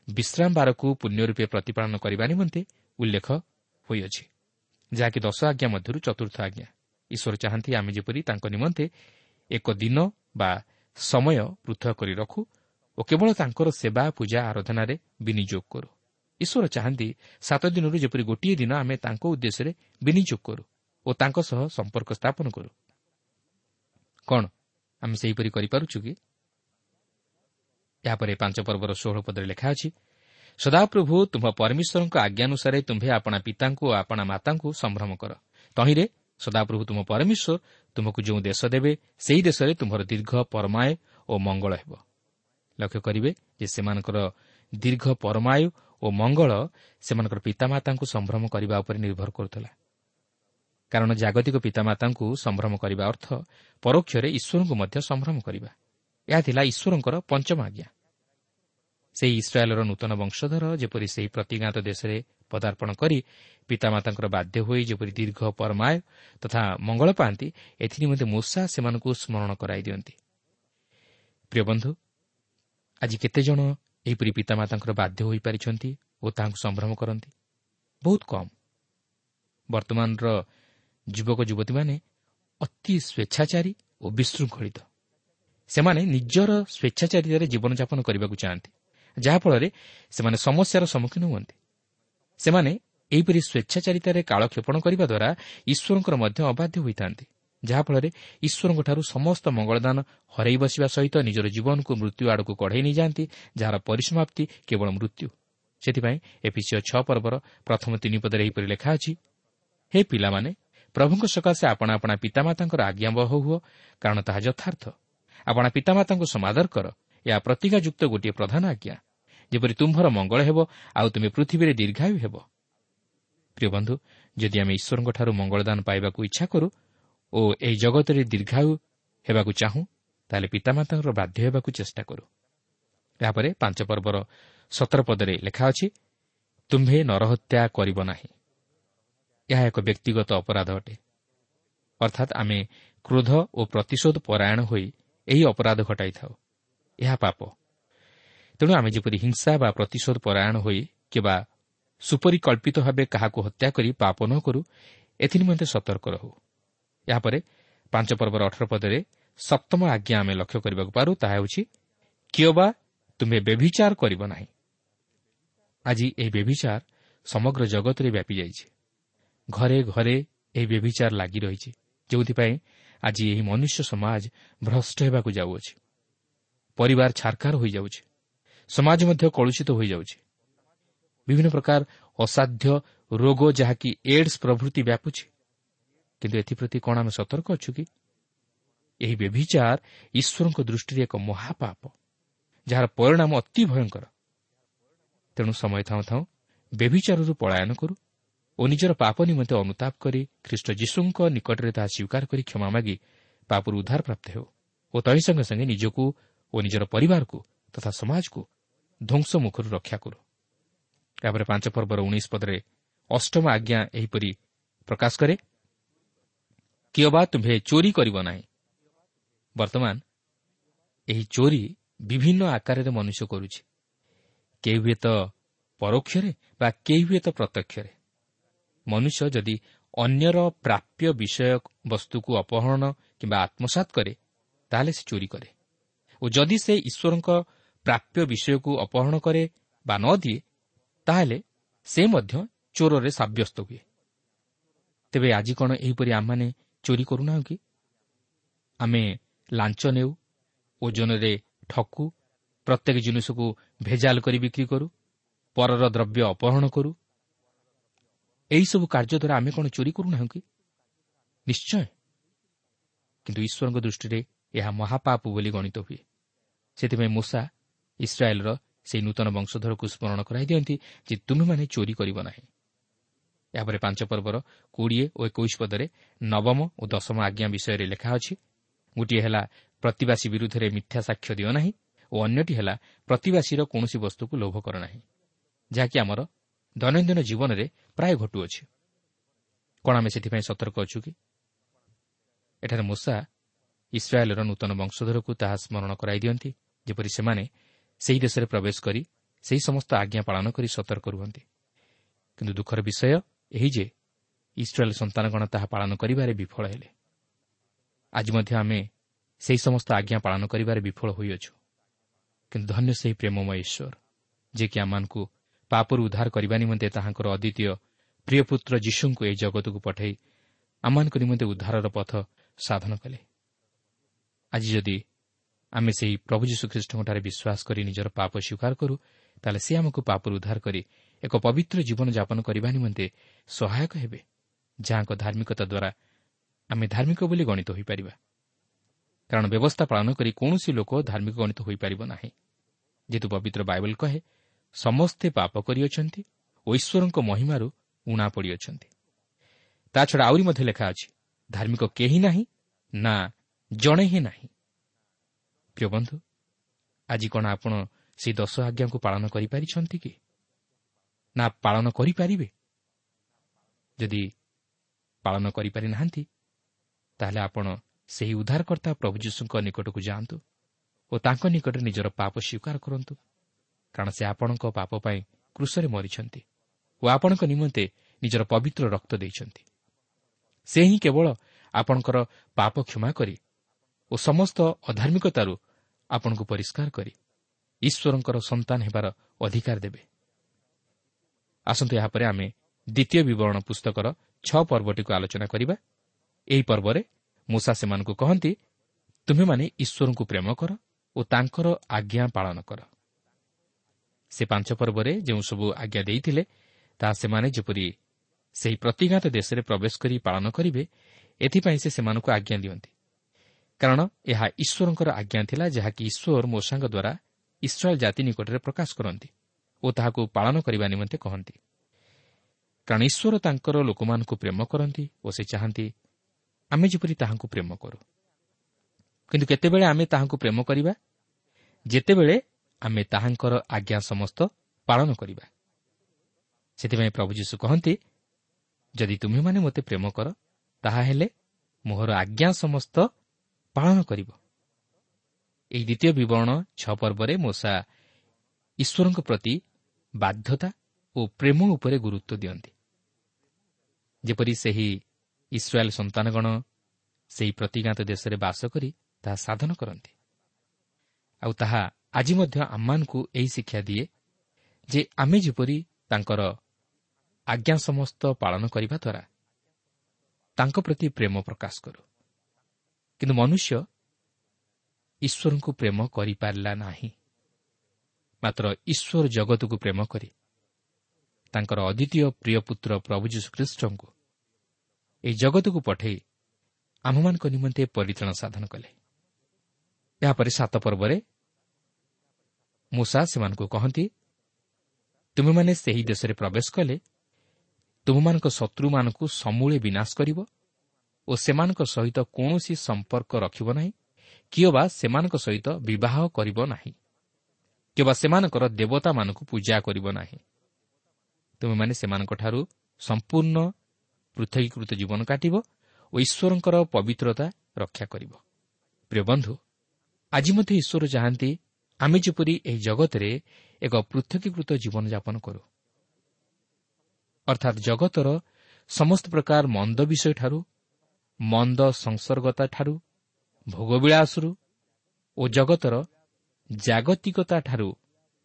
ବିଶ୍ରାମ ବାରକୁ ପୁଣ୍ୟ ରୂପେ ପ୍ରତିପାଳନ କରିବା ନିମନ୍ତେ ଉଲ୍ଲେଖ ହୋଇଅଛି। ଯାହାକି ଦଶ ଆଜ୍ଞା ମଧ୍ୟରୁ ଚତୁର୍ଥ ଆଜ୍ଞା। ଈଶ୍ୱର ଚାହାନ୍ତି ଆମେ ଯେପରି ତାଙ୍କ ନିମନ୍ତେ ଏକ ଦିନ ବା ସମୟ ପୃଥକ କରି ରଖୁ ଓ କେବଳ ତାଙ୍କର ସେବା ପୂଜା ଆରାଧନାରେ ବିନିଯୋଗ କରୁ। ଈଶ୍ୱର ଚାହାନ୍ତି ସାତ ଦିନରୁ ଯେପରି ଗୋଟିଏ ଦିନ ଆମେ ତାଙ୍କ ଉଦ୍ଦେଶ୍ୟରେ ବିନିଯୋଗ କରୁ। ଓ ତାଙ୍କ ସହ ସମ୍ପର୍କ ସ୍ଥାପନ କରୁ। କ'ଣ? ଆମେ ସେହିପରି କରିପାରୁଛୁ କି? ଏହାପରେ ପାଞ୍ଚ ପର୍ବର ଷୋହଳ ପଦରେ ଲେଖା ଅଛି ସଦାପ୍ରଭୁ ତୁମ୍ଭ ପରମେଶ୍ୱରଙ୍କ ଆଜ୍ଞାନୁସାରେ ତୁମ୍ଭେ ଆପଣା ପିତାଙ୍କୁ ଓ ଆପଣା ମାତାଙ୍କୁ ସମ୍ଭ୍ରମ କର। ତହିଁରେ ସଦାପ୍ରଭୁ ତୁମ ପରମେଶ୍ୱର ତୁମକୁ ଯେଉଁ ଦେଶ ଦେବେ ସେହି ଦେଶରେ ତୁମ୍ଭର ଦୀର୍ଘ ପରମାୟ ଓ ମଙ୍ଗଳ ହେବ। ଲକ୍ଷ୍ୟ କରିବେ ଯେ ସେମାନଙ୍କର ଦୀର୍ଘ ପରମାୟୁ ଓ ମଙ୍ଗଳ ସେମାନଙ୍କର ପିତାମାତାଙ୍କୁ ସମ୍ଭ୍ରମ କରିବା ଉପରେ ନିର୍ଭର କରୁଥିଲା। କାରଣ ଜାଗତିକ ପିତାମାତାଙ୍କୁ ସମ୍ଭ୍ରମ କରିବା ଅର୍ଥ ପରୋକ୍ଷରେ ଈଶ୍ୱରଙ୍କୁ ମଧ୍ୟ ସମ୍ଭ୍ରମ କରିବା। ଏହା ଥିଲା ଈଶ୍ୱରଙ୍କର ପଞ୍ଚମ ଆଜ୍ଞା। ସେହି ଇସ୍ରାଏଲ୍ର ନୂତନ ବଂଶଧର ଯେପରି ସେହି ପ୍ରତିଜ୍ଞାତ ଦେଶରେ ପଦାର୍ପଣ କରି ପିତାମାତାଙ୍କର ବାଧ୍ୟ ହୋଇ ଯେପରି ଦୀର୍ଘ ପରମାୟ ତଥା ମଙ୍ଗଳ ପାଆନ୍ତି ଏଥିନିମନ୍ତେ ମୂଷା ସେମାନଙ୍କୁ ସ୍ମରଣ କରାଇ ଦିଅନ୍ତି। ପ୍ରିୟ ବନ୍ଧୁ ଆଜି କେତେଜଣ ଏହିପରି ପିତାମାତାଙ୍କର ବାଧ୍ୟ ହୋଇପାରିଛନ୍ତି ଓ ତାହାଙ୍କୁ ସମ୍ଭ୍ରମ କରନ୍ତି? ବହୁତ କମ୍। ବର୍ତ୍ତମାନର ଯୁବକ ଯୁବତୀମାନେ ଅତି ସ୍ୱେଚ୍ଛାଚାରୀ ଓ ବିଶୃଙ୍ଖଳିତ। ସେମାନେ ନିଜର ସ୍ୱେଚ୍ଛାଚାରିତାରେ ଜୀବନଯାପନ କରିବାକୁ ଚାହାନ୍ତି ଯାହାଫଳରେ ସେମାନେ ସମସ୍ୟାର ସମ୍ମୁଖୀନ ହୁଅନ୍ତି। ସେମାନେ ଏହିପରି ସ୍ୱେଚ୍ଛାଚାରିତାରେ କାଳକ୍ଷେପଣ କରିବା ଦ୍ୱାରା ଈଶ୍ୱରଙ୍କର ମଧ୍ୟ ଅବାଧ୍ୟ ହୋଇଥାନ୍ତି ଯାହାଫଳରେ ଈଶ୍ୱରଙ୍କଠାରୁ ସମସ୍ତ ମଙ୍ଗଳଦାନ ହରାଇ ବସିବା ସହିତ ନିଜର ଜୀବନକୁ ମୃତ୍ୟୁ ଆଡ଼କୁ କଢ଼ାଇ ନେଇଯାଆନ୍ତି ଯାହାର ପରିସମାପ୍ତି କେବଳ ମୃତ୍ୟୁ। ସେଥିପାଇଁ ଏପିସିଓ ଛଅ ପର୍ବର ପ୍ରଥମ ତିନି ପଦରେ ଏହିପରି ଲେଖା ଅଛି ହେ ପିଲାମାନେ ପ୍ରଭୁଙ୍କ ସକାଶେ ଆପଣା ଆପଣା ପିତାମାତାଙ୍କର ଆଜ୍ଞାବହ ହୁଅ କାରଣ ତାହା ଯଥାର୍ଥ। ଆପଣା ପିତାମାତାଙ୍କୁ ସମାଦର କର ଏହା ପ୍ରତିଜ୍ଞାଯୁକ୍ତ ଗୋଟିଏ ପ୍ରଧାନ ଆଜ୍ଞା। ଯେପରି ତୁମ୍ଭର ମଙ୍ଗଳ ହେବ ଆଉ ତୁମେ ପୃଥିବୀରେ ଦୀର୍ଘାୟୁ ହେବ। ପ୍ରିୟ ବନ୍ଧୁ ଯଦି ଆମେ ଈଶ୍ୱରଙ୍କଠାରୁ ମଙ୍ଗଳଦାନ ପାଇବାକୁ ଇଚ୍ଛା କରୁ ଓ ଏହି ଜଗତରେ ଦୀର୍ଘାୟୁ ହେବାକୁ ଚାହୁଁ ତାହେଲେ ପିତାମାତାଙ୍କର ବାଧ୍ୟ ହେବାକୁ ଚେଷ୍ଟା କରୁ। ଏହାପରେ ପାଞ୍ଚ ପର୍ବର ସତର ପଦରେ ଲେଖା ଅଛି ତୁମ୍ଭେ ନରହତ୍ୟା କରିବ ନାହିଁ। ଏହା ଏକ ବ୍ୟକ୍ତିଗତ ଅପରାଧ ଅଟେ। ଅର୍ଥାତ୍ ଆମେ କ୍ରୋଧ ଓ ପ୍ରତିଶୋଧ ପରାୟଣ ହୋଇ ଏହି ଅପରାଧ ଘଟାଇଥାଉ। ଏହା ପାପ। ତେଣୁ ଆମେ ଯେପରି ହିଂସା ବା ପ୍ରତିଶୋଧ ପରାୟଣ ହୋଇ କିମ୍ବା ସୁପରିକଳ୍ପିତ ଭାବେ କାହାକୁ ହତ୍ୟା କରି ପାପ ନ କରୁ ଏଥିନିମନ୍ତେ ସତର୍କ ରହୁ। ଏହାପରେ ପାଞ୍ଚ ପର୍ବର ଅଠର ପଦରେ ସପ୍ତମ ଆଜ୍ଞା ଆମେ ଲକ୍ଷ୍ୟ କରିବାକୁ ପାରୁ ତାହା ହେଉଛି କିଏ ବା ତୁମେ ବ୍ୟଭିଚାର କରିବ ନାହିଁ। ଆଜି ଏହି ବ୍ୟଭିଚାର ସମଗ୍ର ଜଗତରେ ବ୍ୟାପି ଯାଇଛି ଘରେ ଘରେ ଏହି ବ୍ୟଭିଚାର ଲାଗି ରହିଛି ଯେଉଁଥିପାଇଁ ଆଜି ଏହି ମନୁଷ୍ୟ ସମାଜ ଭ୍ରଷ୍ଟ ହେବାକୁ ଯାଉଅଛି। ପରିବାର ଛାରକାର ହୋଇଯାଉଛି ସମାଜ ମଧ୍ୟ କଳୁଷିତ ହୋଇଯାଉଛି ବିଭିନ୍ନ ପ୍ରକାର ଅସାଧ୍ୟ ରୋଗ ଯାହାକି ଏଡ୍ସ ପ୍ରଭୃତି ବ୍ୟାପୁଛି। କିନ୍ତୁ ଏଥିପ୍ରତି କ'ଣ ଆମେ ସତର୍କ ଅଛୁ କି? ଏହି ବ୍ୟଭିଚାର ଈଶ୍ୱରଙ୍କ ଦୃଷ୍ଟିରେ ଏକ ମହାପାପ ଯାହାର ପରିଣାମ ଅତି ଭୟଙ୍କର। ତେଣୁ ସମୟ ଥାଉଁ ଥାଉଁ ବ୍ୟଭିଚାରରୁ ପଳାୟନ କରୁ। ଓ ନିଜର ପାପ ନିମନ୍ତେ ଅନୁତାପ କରି ଖ୍ରୀଷ୍ଟ ଯୀଶୁଙ୍କ ନିକଟରେ ତାହା ସ୍ୱୀକାର କରି କ୍ଷମା ମାଗି ପାପରୁ ଉଦ୍ଧାର ପ୍ରାପ୍ତ ହେଉ ଓ ତହିଁ ସଙ୍ଗେ ସଙ୍ଗେ ନିଜକୁ ଓ ନିଜର ପରିବାରକୁ ତଥା ସମାଜକୁ ଧ୍ୱଂସ ମୁଖରୁ ରକ୍ଷା କରୁ। ଏହାପରେ ପାଞ୍ଚ ପର୍ବର ଉଣେଇଶ ପଦରେ ଅଷ୍ଟମ ଆଜ୍ଞା ଏହିପରି ପ୍ରକାଶ କରେ କିଏ ବା ତୁମ୍ଭେ ଚୋରି କରିବ ନାହିଁ। ବର୍ତ୍ତମାନ ଏହି ଚୋରି ବିଭିନ୍ନ ଆକାରରେ ମନୁଷ୍ୟ କରୁଛି। କେହି ହୁଏତ ପରୋକ୍ଷରେ ବା କେହି ହୁଏତ ପ୍ରତ୍ୟକ୍ଷରେ। ମନୁଷ୍ୟ ଯଦି ଅନ୍ୟର ପ୍ରାପ୍ୟ ବିଷୟ ବସ୍ତୁକୁ ଅପହରଣ କିମ୍ବା ଆତ୍ମସାତ କରେ ତାହେଲେ ସେ ଚୋରି କରେ। ଓ ଯଦି ସେ ଈଶ୍ୱରଙ୍କ ପ୍ରାପ୍ୟ ବିଷୟକୁ ଅପହରଣ କରେ ବା ନ ଦିଏ ତାହେଲେ ସେ ମଧ୍ୟ ଚୋରରେ ସାବ୍ୟସ୍ତ ହୁଏ। ତେବେ ଆଜି କ'ଣ ଏହିପରି ଆମମାନେ ଚୋରି କରୁନାହୁଁ କି? ଆମେ ଲାଞ୍ଚ ନେଉ ଓଜନରେ ଠକୁ ପ୍ରତ୍ୟେକ ଜିନିଷକୁ ଭେଜାଲ କରି ବିକ୍ରି କରୁ ପରର ଦ୍ରବ୍ୟ ଅପହରଣ କରୁ ଏହିସବୁ କାର୍ଯ୍ୟ ଦ୍ୱାରା ଆମେ କ'ଣ ଚୋରି କରୁନାହୁଁ କି ନିଶ୍ଚୟ କିନ୍ତୁ ଈଶ୍ୱରଙ୍କ ଦୃଷ୍ଟିରେ ଏହା ମହାପାପ ବୋଲି ଗଣିତ ହୁଏ। ସେଥିପାଇଁ ମୂଷା ଇସ୍ରାଏଲ୍ର ସେହି ନୂତନ ବଂଶଧରକୁ ସ୍ମରଣ କରାଇ ଦିଅନ୍ତି ଯେ ତୁମେମାନେ ଚୋରି କରିବ ନାହିଁ। ଏହାପରେ ପାଞ୍ଚ ପର୍ବର କୋଡ଼ିଏ ଓ ଏକୋଇଶ ପଦରେ ନବମ ଓ ଦଶମ ଆଜ୍ଞା ବିଷୟରେ ଲେଖା ଅଛି। ଗୋଟିଏ ହେଲା ପ୍ରତିବାସୀ ବିରୁଦ୍ଧରେ ମିଥ୍ୟା ସାକ୍ଷ୍ୟ ଦିଅ ନାହିଁ ଓ ଅନ୍ୟଟି ହେଲା ପ୍ରତିବାସୀର କୌଣସି ବସ୍ତୁକୁ ଲୋଭ କର ନାହିଁ। ଯାହାକି ଆମର ଦୈନନ୍ଦିନ ଜୀବନରେ ପ୍ରାୟ ଘଟୁଅଛି। କ'ଣ ଆମେ ସେଥିପାଇଁ ସତର୍କ ଅଛୁ କି? ଏଠାରେ ମୂଷା ଇସ୍ରାଏଲ୍ର ନୂତନ ବଂଶଧରକୁ ତାହା ସ୍ମରଣ କରାଇ ଦିଅନ୍ତି ଯେପରି ସେମାନେ ସେହି ଦେଶରେ ପ୍ରବେଶ କରି ସେହି ସମସ୍ତ ଆଜ୍ଞା ପାଳନ କରି ସତର୍କ ରୁହନ୍ତି। କିନ୍ତୁ ଦୁଃଖର ବିଷୟ ଏହି ଯେ ଇସ୍ରାଏଲ୍ ସନ୍ତାନଗଣ ତାହା ପାଳନ କରିବାରେ ବିଫଳ ହେଲେ। ଆଜି ମଧ୍ୟ ଆମେ ସେହି ସମସ୍ତ ଆଜ୍ଞା ପାଳନ କରିବାରେ ବିଫଳ ହୋଇଅଛୁ। କିନ୍ତୁ ଧନ୍ୟ ସେହି ପ୍ରେମମୟ ଈଶ୍ୱର ଯିଏକି ଆମମାନଙ୍କୁ ପାପରୁ ଉଦ୍ଧାର କରିବା ନିମନ୍ତେ ତାହାଙ୍କର ଅଦ୍ୱିତୀୟ ପ୍ରିୟପୁତ୍ର ଯୀଶୁଙ୍କୁ ଏହି ଜଗତକୁ ପଠାଇ ଆମମାନଙ୍କ ନିମନ୍ତେ ଉଦ୍ଧାରର ପଥ ସାଧନ କଲେ। ଆଜି ଯଦି ଆମେ ସେହି ପ୍ରଭୁ ଯୀଶୁଖ୍ରୀଷ୍ଟଙ୍କଠାରେ ବିଶ୍ୱାସ କରି ନିଜର ପାପ ସ୍ୱୀକାର କରୁ ତାହେଲେ ସେ ଆମକୁ ପାପରୁ ଉଦ୍ଧାର କରି ଏକ ପବିତ୍ର ଜୀବନଯାପନ କରିବା ନିମନ୍ତେ ସହାୟକ ହେବେ ଯାହାଙ୍କ ଧାର୍ମିକତା ଦ୍ୱାରା ଆମେ ଧାର୍ମିକ ବୋଲି ଗଣିତ ହୋଇପାରିବା। କାରଣ ବ୍ୟବସ୍ଥା ପାଳନ କରି କୌଣସି ଲୋକ ଧାର୍ମିକ ଗଣିତ ହୋଇପାରିବ ନାହିଁ। ଯେହେତୁ ପବିତ୍ର ବାଇବଲ କହେ ସମସ୍ତେ ପାପ କରିଅଛନ୍ତି ଓ ଈଶ୍ୱରଙ୍କ ମହିମାରୁ ଉଣା ପଡ଼ିଅଛନ୍ତି। ତାଛଡ଼ା ଆହୁରି ମଧ୍ୟ ଲେଖା ଅଛି ଧାର୍ମିକ କେହି ନାହିଁ ନା ଜଣେ ହିଁ ନାହିଁ। ପ୍ରିୟ ବନ୍ଧୁ ଆଜି କ'ଣ ଆପଣ ସେହି ଦଶ ଆଜ୍ଞାକୁ ପାଳନ କରିପାରିଛନ୍ତି କି? ନା ପାଳନ କରିପାରିବେ? ଯଦି ପାଳନ କରିପାରି ନାହାନ୍ତି ତାହେଲେ ଆପଣ ସେହି ଉଦ୍ଧାରକର୍ତ୍ତା ପ୍ରଭୁ ଯୀଶୁଙ୍କ ନିକଟକୁ ଯାଆନ୍ତୁ ଓ ତାଙ୍କ ନିକଟରେ ନିଜର ପାପ ସ୍ୱୀକାର କରନ୍ତୁ। କାରଣ ସେ ଆପଣଙ୍କ ପାପ ପାଇଁ କୃଷରେ ମରିଛନ୍ତି ଓ ଆପଣଙ୍କ ନିମନ୍ତେ ନିଜର ପବିତ୍ର ରକ୍ତ ଦେଇଛନ୍ତି। ସେ ହିଁ କେବଳ ଆପଣଙ୍କର ପାପ କ୍ଷମା କରି ଓ ସମସ୍ତ ଅଧାର୍ମିକତାରୁ ଆପଣଙ୍କୁ ପରିଷ୍କାର କରି ଈଶ୍ୱରଙ୍କର ସନ୍ତାନ ହେବାର ଅଧିକାର ଦେବେ। ଆସନ୍ତୁ ଏହାପରେ ଆମେ ଦ୍ୱିତୀୟ ବିବରଣ ପୁସ୍ତକର ଛଅ ପର୍ବଟିକୁ ଆଲୋଚନା କରିବା। ଏହି ପର୍ବରେ ମୂଷା ସେମାନଙ୍କୁ କହନ୍ତି ତୁମେମାନେ ଈଶ୍ୱରଙ୍କୁ ପ୍ରେମ କର ଓ ତାଙ୍କର ଆଜ୍ଞା ପାଳନ କର। ସେ ପାଞ୍ଚ ପର୍ବରେ ଯେଉଁ ସବୁ ଆଜ୍ଞା ଦେଇଥିଲେ ତାହା ସେମାନେ ଯେପରି ସେହି ପ୍ରତିଘାତ ଦେଶରେ ପ୍ରବେଶ କରି ପାଳନ କରିବେ ଏଥିପାଇଁ ସେ ସେମାନଙ୍କୁ ଆଜ୍ଞା ଦିଅନ୍ତି। କାରଣ ଏହା ଈଶ୍ୱରଙ୍କର ଆଜ୍ଞା ଥିଲା ଯାହାକି ଈଶ୍ୱର ମୋଷାଙ୍କ ଦ୍ୱାରା ଇସ୍ରାଏଲ୍ ଜାତି ନିକଟରେ ପ୍ରକାଶ କରନ୍ତି ଓ ତାହାକୁ ପାଳନ କରିବା ନିମନ୍ତେ କହନ୍ତି। କାରଣ ଈଶ୍ୱର ତାଙ୍କର ଲୋକମାନଙ୍କୁ ପ୍ରେମ କରନ୍ତି ଓ ସେ ଚାହାନ୍ତି ଆମେ ଯେପରି ତାହାଙ୍କୁ ପ୍ରେମ କରୁ। କିନ୍ତୁ କେତେବେଳେ ଆମେ ତାହାଙ୍କୁ ପ୍ରେମ କରିବା? ଯେତେବେଳେ ଆମେ ତାହାଙ୍କର ଆଜ୍ଞା ସମସ୍ତ ପାଳନ କରିବା। ସେଥିପାଇଁ ପ୍ରଭୁ ଯୀଶୁ କହନ୍ତି ଯଦି ତୁମେମାନେ ମୋତେ ପ୍ରେମ କର ତାହାହେଲେ ମୋହର ଆଜ୍ଞା ସମସ୍ତ ପାଳନ କରିବ। ଏହି ଦ୍ୱିତୀୟ ବିବରଣ ଛଅ ପର୍ବରେ ମୂଷା ଈଶ୍ୱରଙ୍କ ପ୍ରତି ବାଧ୍ୟତା ଓ ପ୍ରେମ ଉପରେ ଗୁରୁତ୍ୱ ଦିଅନ୍ତି। ଯେପରି ସେହି ଇସ୍ରାଏଲ୍ ସନ୍ତାନଗଣ ସେହି ପ୍ରତିଜ୍ଞାତ ଦେଶରେ ବାସ କରି ତାହା ସାଧନ କରନ୍ତି। ଆଉ ତାହା ଆଜି ମଧ୍ୟ ଆମମାନଙ୍କୁ ଏହି ଶିକ୍ଷା ଦିଏ ଯେ ଆମେ ଯେପରି ତାଙ୍କର ଆଜ୍ଞା ସମସ୍ତ ପାଳନ କରିବା ଦ୍ୱାରା ତାଙ୍କ ପ୍ରତି ପ୍ରେମ ପ୍ରକାଶ କରୁ। କିନ୍ତୁ ମନୁଷ୍ୟ ଈଶ୍ୱରଙ୍କୁ ପ୍ରେମ କରିପାରିଲା ନାହିଁ। ମାତ୍ର ଈଶ୍ୱର ଜଗତକୁ ପ୍ରେମ କରି ତାଙ୍କର ଅଦ୍ୱିତୀୟ ପ୍ରିୟ ପୁତ୍ର ପ୍ରଭୁ ଯୀଶୁଖ୍ରୀଷ୍ଟଙ୍କୁ ଏହି ଜଗତକୁ ପଠାଇ ଆମ୍ଭମାନଙ୍କ ନିମନ୍ତେ ପରିତ୍ରାଣ ସାଧନ କଲେ। ଏହାପରେ ସାତ ପର୍ବରେ ମୂଷା ସେମାନଙ୍କୁ କହନ୍ତି ତୁମେମାନେ ସେହି ଦେଶରେ ପ୍ରବେଶ କଲେ ତୁମମାନଙ୍କ ଶତ୍ରୁମାନଙ୍କୁ ସମୂଳେ ବିନାଶ କରିବ ଓ ସେମାନଙ୍କ ସହିତ କୌଣସି ସମ୍ପର୍କ ରଖିବ ନାହିଁ କିମ୍ବା ସେମାନଙ୍କ ସହିତ ବିବାହ କରିବ ନାହିଁ କିମ୍ବା ସେମାନଙ୍କର ଦେବତାମାନଙ୍କୁ ପୂଜା କରିବ ନାହିଁ। ତୁମେମାନେ ସେମାନଙ୍କଠାରୁ ସମ୍ପୂର୍ଣ୍ଣ ପୃଥକୀକୃତ ଜୀବନ କାଟିବ ଓ ଈଶ୍ୱରଙ୍କର ପବିତ୍ରତା ରକ୍ଷା କରିବ। ପ୍ରିୟ ବନ୍ଧୁ ଆଜି ମଧ୍ୟ ଈଶ୍ୱର ଚାହାନ୍ତି ଆମେ ଯେପରି ଏହି ଜଗତରେ ଏକ ପୃଥକୀକୃତ ଜୀବନଯାପନ କରୁ। ଅର୍ଥାତ୍ ଜଗତର ସମସ୍ତ ପ୍ରକାର ମନ୍ଦ ବିଷୟଠାରୁ ମନ୍ଦ ସଂସର୍ଗତାଠାରୁ ଭୋଗବିଳାସରୁ ଓ ଜଗତର ଜାଗତିକତାଠାରୁ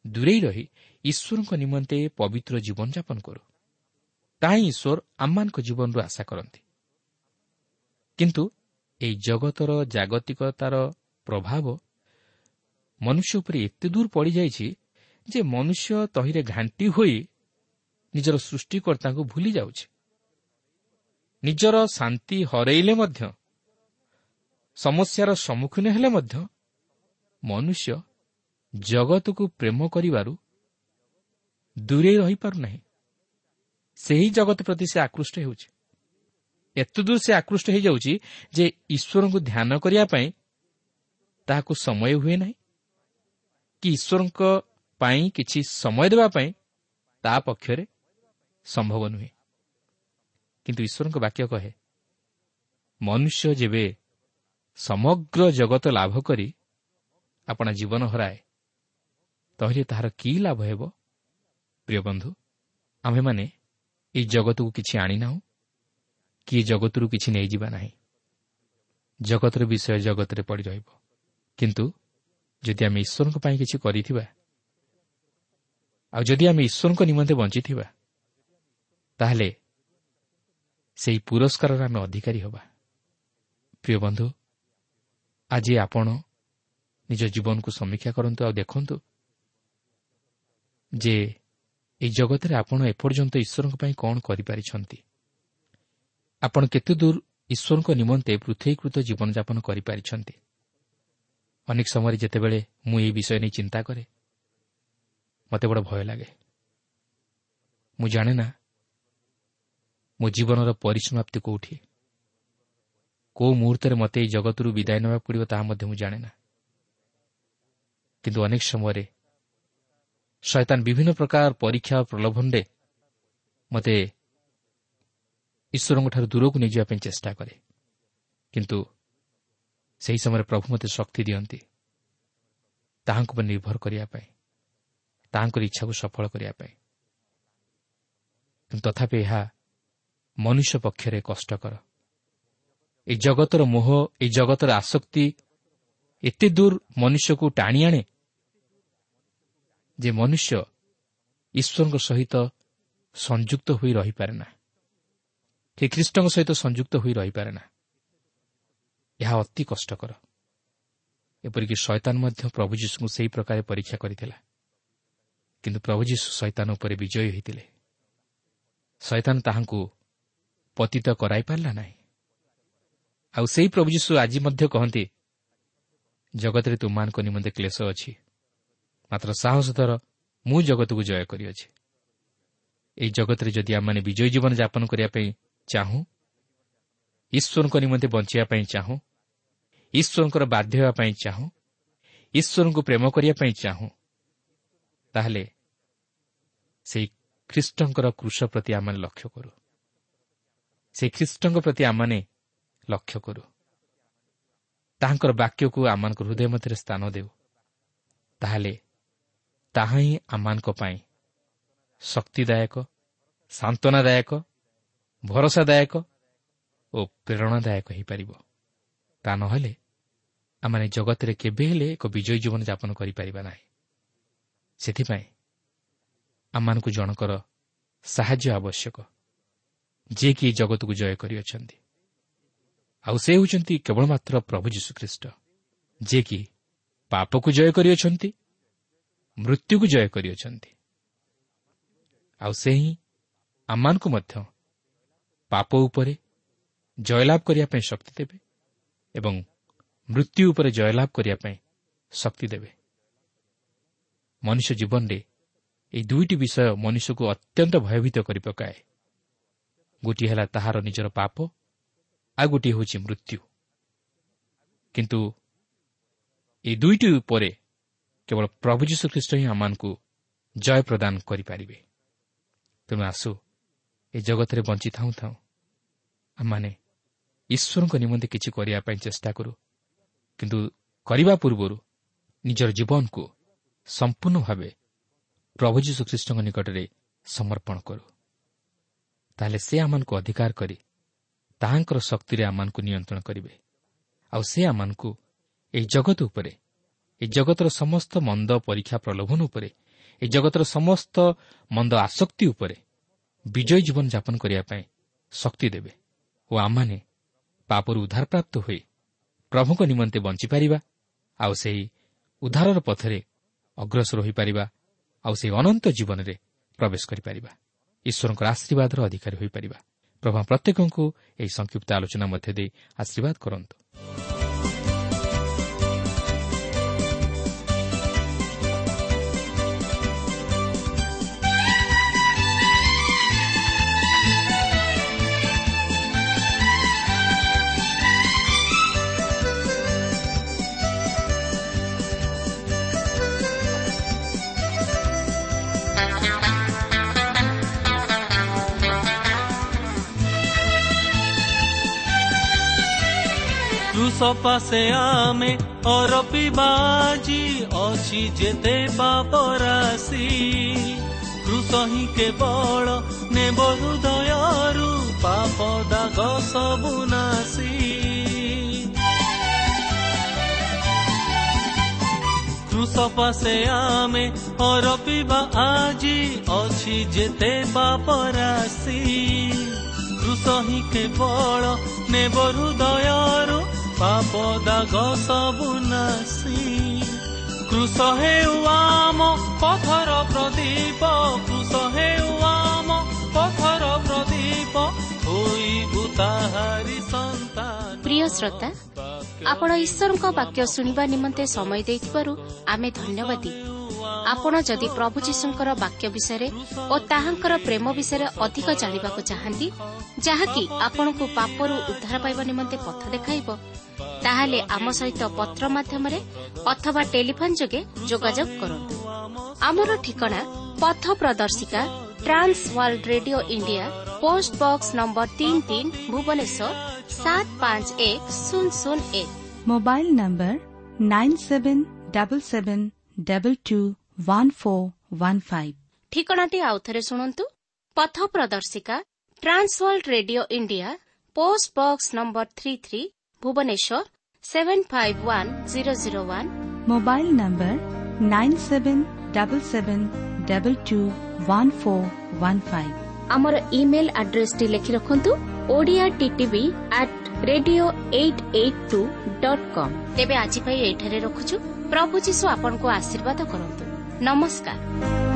ଦୂରେଇ ରହି ଈଶ୍ୱରଙ୍କ ନିମନ୍ତେ ପବିତ୍ର ଜୀବନଯାପନ କରୁ। ତାହା ଈଶ୍ୱର ଆମମାନଙ୍କ ଜୀବନରୁ ଆଶା କରନ୍ତି। କିନ୍ତୁ ଏହି ଜଗତର ଜାଗତିକତାର ପ୍ରଭାବ ମନୁଷ୍ୟ ଉପରେ ଏତେ ଦୂର ପଡ଼ିଯାଇଛି ଯେ ମନୁଷ୍ୟ ତହିଁରେ ଘାଣ୍ଟି ହୋଇ ନିଜର ସୃଷ୍ଟିକର୍ତ୍ତାଙ୍କୁ ଭୁଲି ଯାଉଛି। ନିଜର ଶାନ୍ତି ହରାଇଲେ ମଧ୍ୟ ସମସ୍ୟାର ସମ୍ମୁଖୀନ ହେଲେ ମଧ୍ୟ ମନୁଷ୍ୟ ଜଗତକୁ ପ୍ରେମ କରିବାରୁ ଦୂରେଇ ରହିପାରୁନାହିଁ। ସେହି ଜଗତ ପ୍ରତି ସେ ଆକୃଷ୍ଟ ହେଉଛି। ଏତେଦୂର ସେ ଆକୃଷ୍ଟ ହୋଇଯାଉଛି ଯେ ଈଶ୍ୱରଙ୍କୁ ଧ୍ୟାନ କରିବା ପାଇଁ ତାହାକୁ ସମୟ ହୁଏ ନାହିଁ। କି ଈଶ୍ୱରଙ୍କ ପାଇଁ କିଛି ସମୟ ଦେବା ପାଇଁ ତା ପକ୍ଷରେ ସମ୍ଭବ ନୁହେଁ। କିନ୍ତୁ ଈଶ୍ୱରଙ୍କ ବାକ୍ୟ କହେ ମନୁଷ୍ୟ ଯେବେ ସମଗ୍ର ଜଗତ ଲାଭ କରି ଆପଣା ଜୀବନ ହରାଏ ତହିଁରେ ତାହାର କି ଲାଭ ହେବ? ପ୍ରିୟ ବନ୍ଧୁ ଆମ୍ଭେମାନେ ଏହି ଜଗତକୁ କିଛି ଆଣିନାହୁଁ କି ଜଗତରୁ କିଛି ନେଇଯିବା ନାହିଁ। ଜଗତର ବିଷୟ ଜଗତରେ ପଡ଼ି ରହିବ। କିନ୍ତୁ ଯଦି ଆମେ ଈଶ୍ୱରଙ୍କ ପାଇଁ କିଛି କରିଥିବା ଆଉ ଯଦି ଆମେ ଈଶ୍ୱରଙ୍କ ନିମନ୍ତେ ବଞ୍ଚିଥିବା ତାହେଲେ ସେହି ପୁରସ୍କାରର ଆମେ ଅଧିକାରୀ ହେବା। ପ୍ରିୟ ବନ୍ଧୁ ଆଜି ଆପଣ ନିଜ ଜୀବନକୁ ସମୀକ୍ଷା କରନ୍ତୁ ଆଉ ଦେଖନ୍ତୁ ଯେ ଏହି ଜଗତରେ ଆପଣ ଏପର୍ଯ୍ୟନ୍ତ ଈଶ୍ୱରଙ୍କ ପାଇଁ କ'ଣ କରିପାରିଛନ୍ତି। ଆପଣ କେତେ ଦୂର ଈଶ୍ୱରଙ୍କ ନିମନ୍ତେ ପୃଥକୀକୃତ ଜୀବନଯାପନ କରିପାରିଛନ୍ତି। ଅନେକ ସମୟରେ ଯେତେବେଳେ ମୁଁ ଏହି ବିଷୟ ନେଇ ଚିନ୍ତା କରେ ମୋତେ ବଡ଼ ଭୟ ଲାଗେ। ମୁଁ ଜାଣେ ନା ମୋ ଜୀବନର ପରିସମାପ୍ତି କେଉଁଠି? କେଉଁ ମୁହୂର୍ତ୍ତରେ ମୋତେ ଏହି ଜଗତରୁ ବିଦାୟ ନେବାକୁ ପଡ଼ିବ ତାହା ମଧ୍ୟ ମୁଁ ଜାଣେ ନା। କିନ୍ତୁ ଅନେକ ସମୟରେ ଶୈତାନ ବିଭିନ୍ନ ପ୍ରକାର ପରୀକ୍ଷା ପ୍ରଲୋଭନରେ ମୋତେ ଈଶ୍ୱରଙ୍କଠାରୁ ଦୂରକୁ ନେଇଯିବା ପାଇଁ ଚେଷ୍ଟା କରେ। କିନ୍ତୁ ସେହି ସମୟରେ ପ୍ରଭୁ ମୋତେ ଶକ୍ତି ଦିଅନ୍ତି ତାହାଙ୍କ ଉପରେ ନିର୍ଭର କରିବା ପାଇଁ ତାହାଙ୍କର ଇଚ୍ଛାକୁ ସଫଳ କରିବା ପାଇଁ। କିନ୍ତୁ ତଥାପି ଏହା ମନୁଷ୍ୟ ପକ୍ଷରେ କଷ୍ଟକର। ଏହି ଜଗତର ମୋହ ଏହି ଜଗତର ଆସକ୍ତି ଏତେ ଦୂର ମନୁଷ୍ୟକୁ ଟାଣି ଆଣେ ଯେ ମନୁଷ୍ୟ ଈଶ୍ୱରଙ୍କ ସହିତ ସଂଯୁକ୍ତ ହୋଇ ରହିପାରେ ନା। କି ଖ୍ରୀଷ୍ଟଙ୍କ ସହିତ ସଂଯୁକ୍ତ ହୋଇ ରହିପାରେ ନା। ଏହା ଅତି କଷ୍ଟକର। ଏପରିକି ଶୈତାନ ମଧ୍ୟ ପ୍ରଭୁ ଯୀଶୁଙ୍କୁ ସେହି ପ୍ରକାର ପରୀକ୍ଷା କରିଥିଲା। କିନ୍ତୁ ପ୍ରଭୁ ଯୀଶୁ ଶୈତାନ ଉପରେ ବିଜୟୀ ହୋଇଥିଲେ। ଶୈତାନ ତାହାଙ୍କୁ ପତିତ କରାଇପାରିଲା ନାହିଁ। ଆଉ ସେହି ପ୍ରଭୁ ଯୀଶୁ ଆଜି ମଧ୍ୟ କହନ୍ତି ଜଗତରେ ତୁମମାନଙ୍କ ନିମନ୍ତେ କ୍ଲେଶ ଅଛି। ମାତ୍ର ସାହସ ଧର ମୁଁ ଜଗତକୁ ଜୟ କରିଅଛି। ଏହି ଜଗତରେ ଯଦି ଆମମାନେ ବିଜୟୀ ଜୀବନ ଯାପନ କରିବା ପାଇଁ ଚାହୁଁ ଈଶ୍ୱରଙ୍କ ନିମନ୍ତେ ବଞ୍ଚିବା ପାଇଁ ଚାହୁଁ ଈଶ୍ୱରଙ୍କର ବାଧ୍ୟ ହେବା ପାଇଁ ଚାହୁଁ ଈଶ୍ୱରଙ୍କୁ ପ୍ରେମ କରିବା ପାଇଁ ଚାହୁଁ ତାହେଲେ ସେହି ଖ୍ରୀଷ୍ଟଙ୍କର କୃଷ ପ୍ରତି ଆମମାନେ ଲକ୍ଷ୍ୟ କରୁ। ସେହି ଖ୍ରୀଷ୍ଟଙ୍କ ପ୍ରତି ଆମମାନେ ଲକ୍ଷ୍ୟ କରୁ। ତାହାଙ୍କର ବାକ୍ୟକୁ ଆମମାନଙ୍କ ହୃଦୟ ମଧ୍ୟରେ ସ୍ଥାନ ଦେଉ। ତାହେଲେ ତାହା ହିଁ ଆମମାନଙ୍କ ପାଇଁ ଶକ୍ତିଦାୟକ ସାନ୍ତ୍ୱନାଦାୟକ ଭରସାଦାୟକ ଓ ପ୍ରେରଣାଦାୟକ ହୋଇପାରିବ। ତା ନହେଲେ ଆମେ ଜଗତରେ କେବେ ହେଲେ ଏକ ବିଜୟୀ ଜୀବନ ଯାପନ କରିପାରିବା ନାହିଁ। ସେଥିପାଇଁ ଆମମାନଙ୍କୁ ଜଣଙ୍କର ସାହାଯ୍ୟ ଆବଶ୍ୟକ ଯିଏକି ଜଗତକୁ ଜୟ କରିଅଛନ୍ତି। ଆଉ ସେ ହେଉଛନ୍ତି କେବଳ ମାତ୍ର ପ୍ରଭୁ ଯୀଶୁଖ୍ରୀଷ୍ଟ ଯିଏକି ପାପକୁ ଜୟ କରିଅଛନ୍ତି ମୃତ୍ୟୁକୁ ଜୟ କରିଅଛନ୍ତି। ଆଉ ସେ ହିଁ ଆମମାନଙ୍କୁ ମଧ୍ୟ ପାପ ଉପରେ ଜୟଲାଭ କରିବା ପାଇଁ ଶକ୍ତି ଦେବେ ଏବଂ ମୃତ୍ୟୁ ଉପରେ ଜୟଲାଭ କରିବା ପାଇଁ ଶକ୍ତି ଦେବେ। ମନୁଷ୍ୟ ଜୀବନରେ ଏହି ଦୁଇଟି ବିଷୟ ମନୁଷ୍ୟକୁ ଅତ୍ୟନ୍ତ ଭୟଭୀତ କରିପକାଏ ଗୋଟିଏ ହେଲା ତାହାର ନିଜର ପାପ ଆଉ ଗୋଟିଏ ହେଉଛି ମୃତ୍ୟୁ। କିନ୍ତୁ ଏହି ଦୁଇଟି ଉପରେ କେବଳ ପ୍ରଭୁ ଯୀଶୁଖ୍ରୀଷ୍ଟ ହିଁ ଆମମାନଙ୍କୁ ଜୟ ପ୍ରଦାନ କରିପାରିବେ। ତେଣୁ ଆସୁ ଏ ଜଗତରେ ବଞ୍ଚିଥାଉ ଥାଉ। ଆମମାନେ ଈଶ୍ୱରଙ୍କ ନିମନ୍ତେ କିଛି କରିବା ପାଇଁ ଚେଷ୍ଟା କରୁ। କିନ୍ତୁ କରିବା ପୂର୍ବରୁ ନିଜର ଜୀବନକୁ ସମ୍ପୂର୍ଣ୍ଣ ଭାବେ ପ୍ରଭୁ ଯୀଶୁଖ୍ରୀଷ୍ଟଙ୍କ ନିକଟରେ ସମର୍ପଣ କରୁ। ତାହେଲେ ସେ ଆମମାନଙ୍କୁ ଅଧିକାର କରି ତାହାଙ୍କର ଶକ୍ତିରେ ଆମମାନଙ୍କୁ ନିୟନ୍ତ୍ରଣ କରିବେ। ଆଉ ସେ ଆମମାନଙ୍କୁ ଏହି ଜଗତ ଉପରେ ଏହି ଜଗତର ସମସ୍ତ ମନ୍ଦ ପରୀକ୍ଷା ପ୍ରଲୋଭନ ଉପରେ ଏହି ଜଗତର ସମସ୍ତ ମନ୍ଦ ଆସକ୍ତି ଉପରେ ବିଜୟୀ ଜୀବନଯାପନ କରିବା ପାଇଁ ଶକ୍ତି ଦେବେ ଓ ଆମମାନେ ପାପରୁ ଉଦ୍ଧାରପ୍ରାପ୍ତ ହୋଇ ପ୍ରଭୁଙ୍କ ନିମନ୍ତେ ବଞ୍ଚିପାରିବା ଆଉ ସେହି ଉଦ୍ଧାରର ପଥରେ ଅଗ୍ରସର ହୋଇପାରିବା ଆଉ ସେହି ଅନନ୍ତ ଜୀବନରେ ପ୍ରବେଶ କରିପାରିବା। ଈଶ୍ୱରଙ୍କର ଆଶୀର୍ବାଦର ଅଧିକାରୀ ହୋଇପାରିବା। ପ୍ରଭା ପ୍ରତ୍ୟେକଙ୍କୁ ଏହି ସଂକ୍ଷିପ୍ତ ଆଲୋଚନା ମଧ୍ୟ ଦେଇ ଆଶୀର୍ବାଦ କରନ୍ତୁ। ସପାସେ ଆମେ ଅରପିବା ଆଜି ଅଛି ଯେତେ ବାପରାଶି କୃଷ ହିଁ କେବଳ ନେବ ହୃଦୟରୁ ପାପ ଦାଗ ସବୁ ନାଶି କୃଷପାସେ ଆମେ ଅରପିବା ଆଜି ଅଛି ଯେତେ ବାପରାଶି କୃଷ ହିଁ କେବଳ ନେବ ହୃଦୟରୁ ପାପ ଦାଗ ସବୁ ନାଶି କୃଷ ହେଉ ଆମ ପଥର ପ୍ରଦୀପ କୃଷ ହେଉ ଆମ ପଥର ପ୍ରଦୀପ ହୋଇବୁ ତାହାରି ସନ୍ତାନ। ପ୍ରିୟ ଶ୍ରୋତା ଆପଣ ଈଶ୍ୱରଙ୍କ ବାକ୍ୟ ଶୁଣିବା ନିମନ୍ତେ ସମୟ ଦେଇଥିବାରୁ ଆମେ ଧନ୍ୟବାଦୀ। ଆପଣ ଯଦି ପ୍ରଭୁ ଯୀଶୁଙ୍କର ବାକ୍ୟ ବିଷୟରେ ଓ ତାହାଙ୍କର ପ୍ରେମ ବିଷୟରେ ଅଧିକ ଜାଣିବାକୁ ଚାହାନ୍ତି ଯାହାକି ଆପଣଙ୍କୁ ପାପରୁ ଉଦ୍ଧାର ପାଇବା ନିମନ୍ତେ ପଥ ଦେଖାଇବ ତାହେଲେ ଆମ ସହିତ ପତ୍ର ମାଧ୍ୟମରେ ଅଥବା ଟେଲିଫୋନ୍ ଯୋଗେ ଯୋଗାଯୋଗ କରନ୍ତୁ। ଆମର ଠିକଣା ପଥ ପ୍ରଦର୍ଶିକା Trans World Radio India post box number ତିନି ତିନି ଭୁବନେଶ୍ୱର ସାତ ପାଞ୍ଚ ଏକ ଶୂନ ଶୂନ ଏକ। Mobile number nine seven double seven double two one four one five ଠିକଣାଟି ଆଉଥରେ ଶୁଣନ୍ତୁ। ପଥ ପ୍ରଦର୍ଶିକା Trans World Radio India post box number three three Bhubaneswar seven five one zero zero one mobile number nine seven double seven double two one four one five ଆମର email ଆଡ୍ରେସଟି ଲେଖି ରଖନ୍ତୁ Odia TTV at radio eight eight two dot com ତେବେ ଆଜି ପାଇଁ ଏଇଠାରେ ରଖୁଛୁ। ପ୍ରଭୁ ଯୀଶୁ ଆପଣଙ୍କୁ ଆଶୀର୍ବାଦ କରନ୍ତୁ। ନମସ୍କାର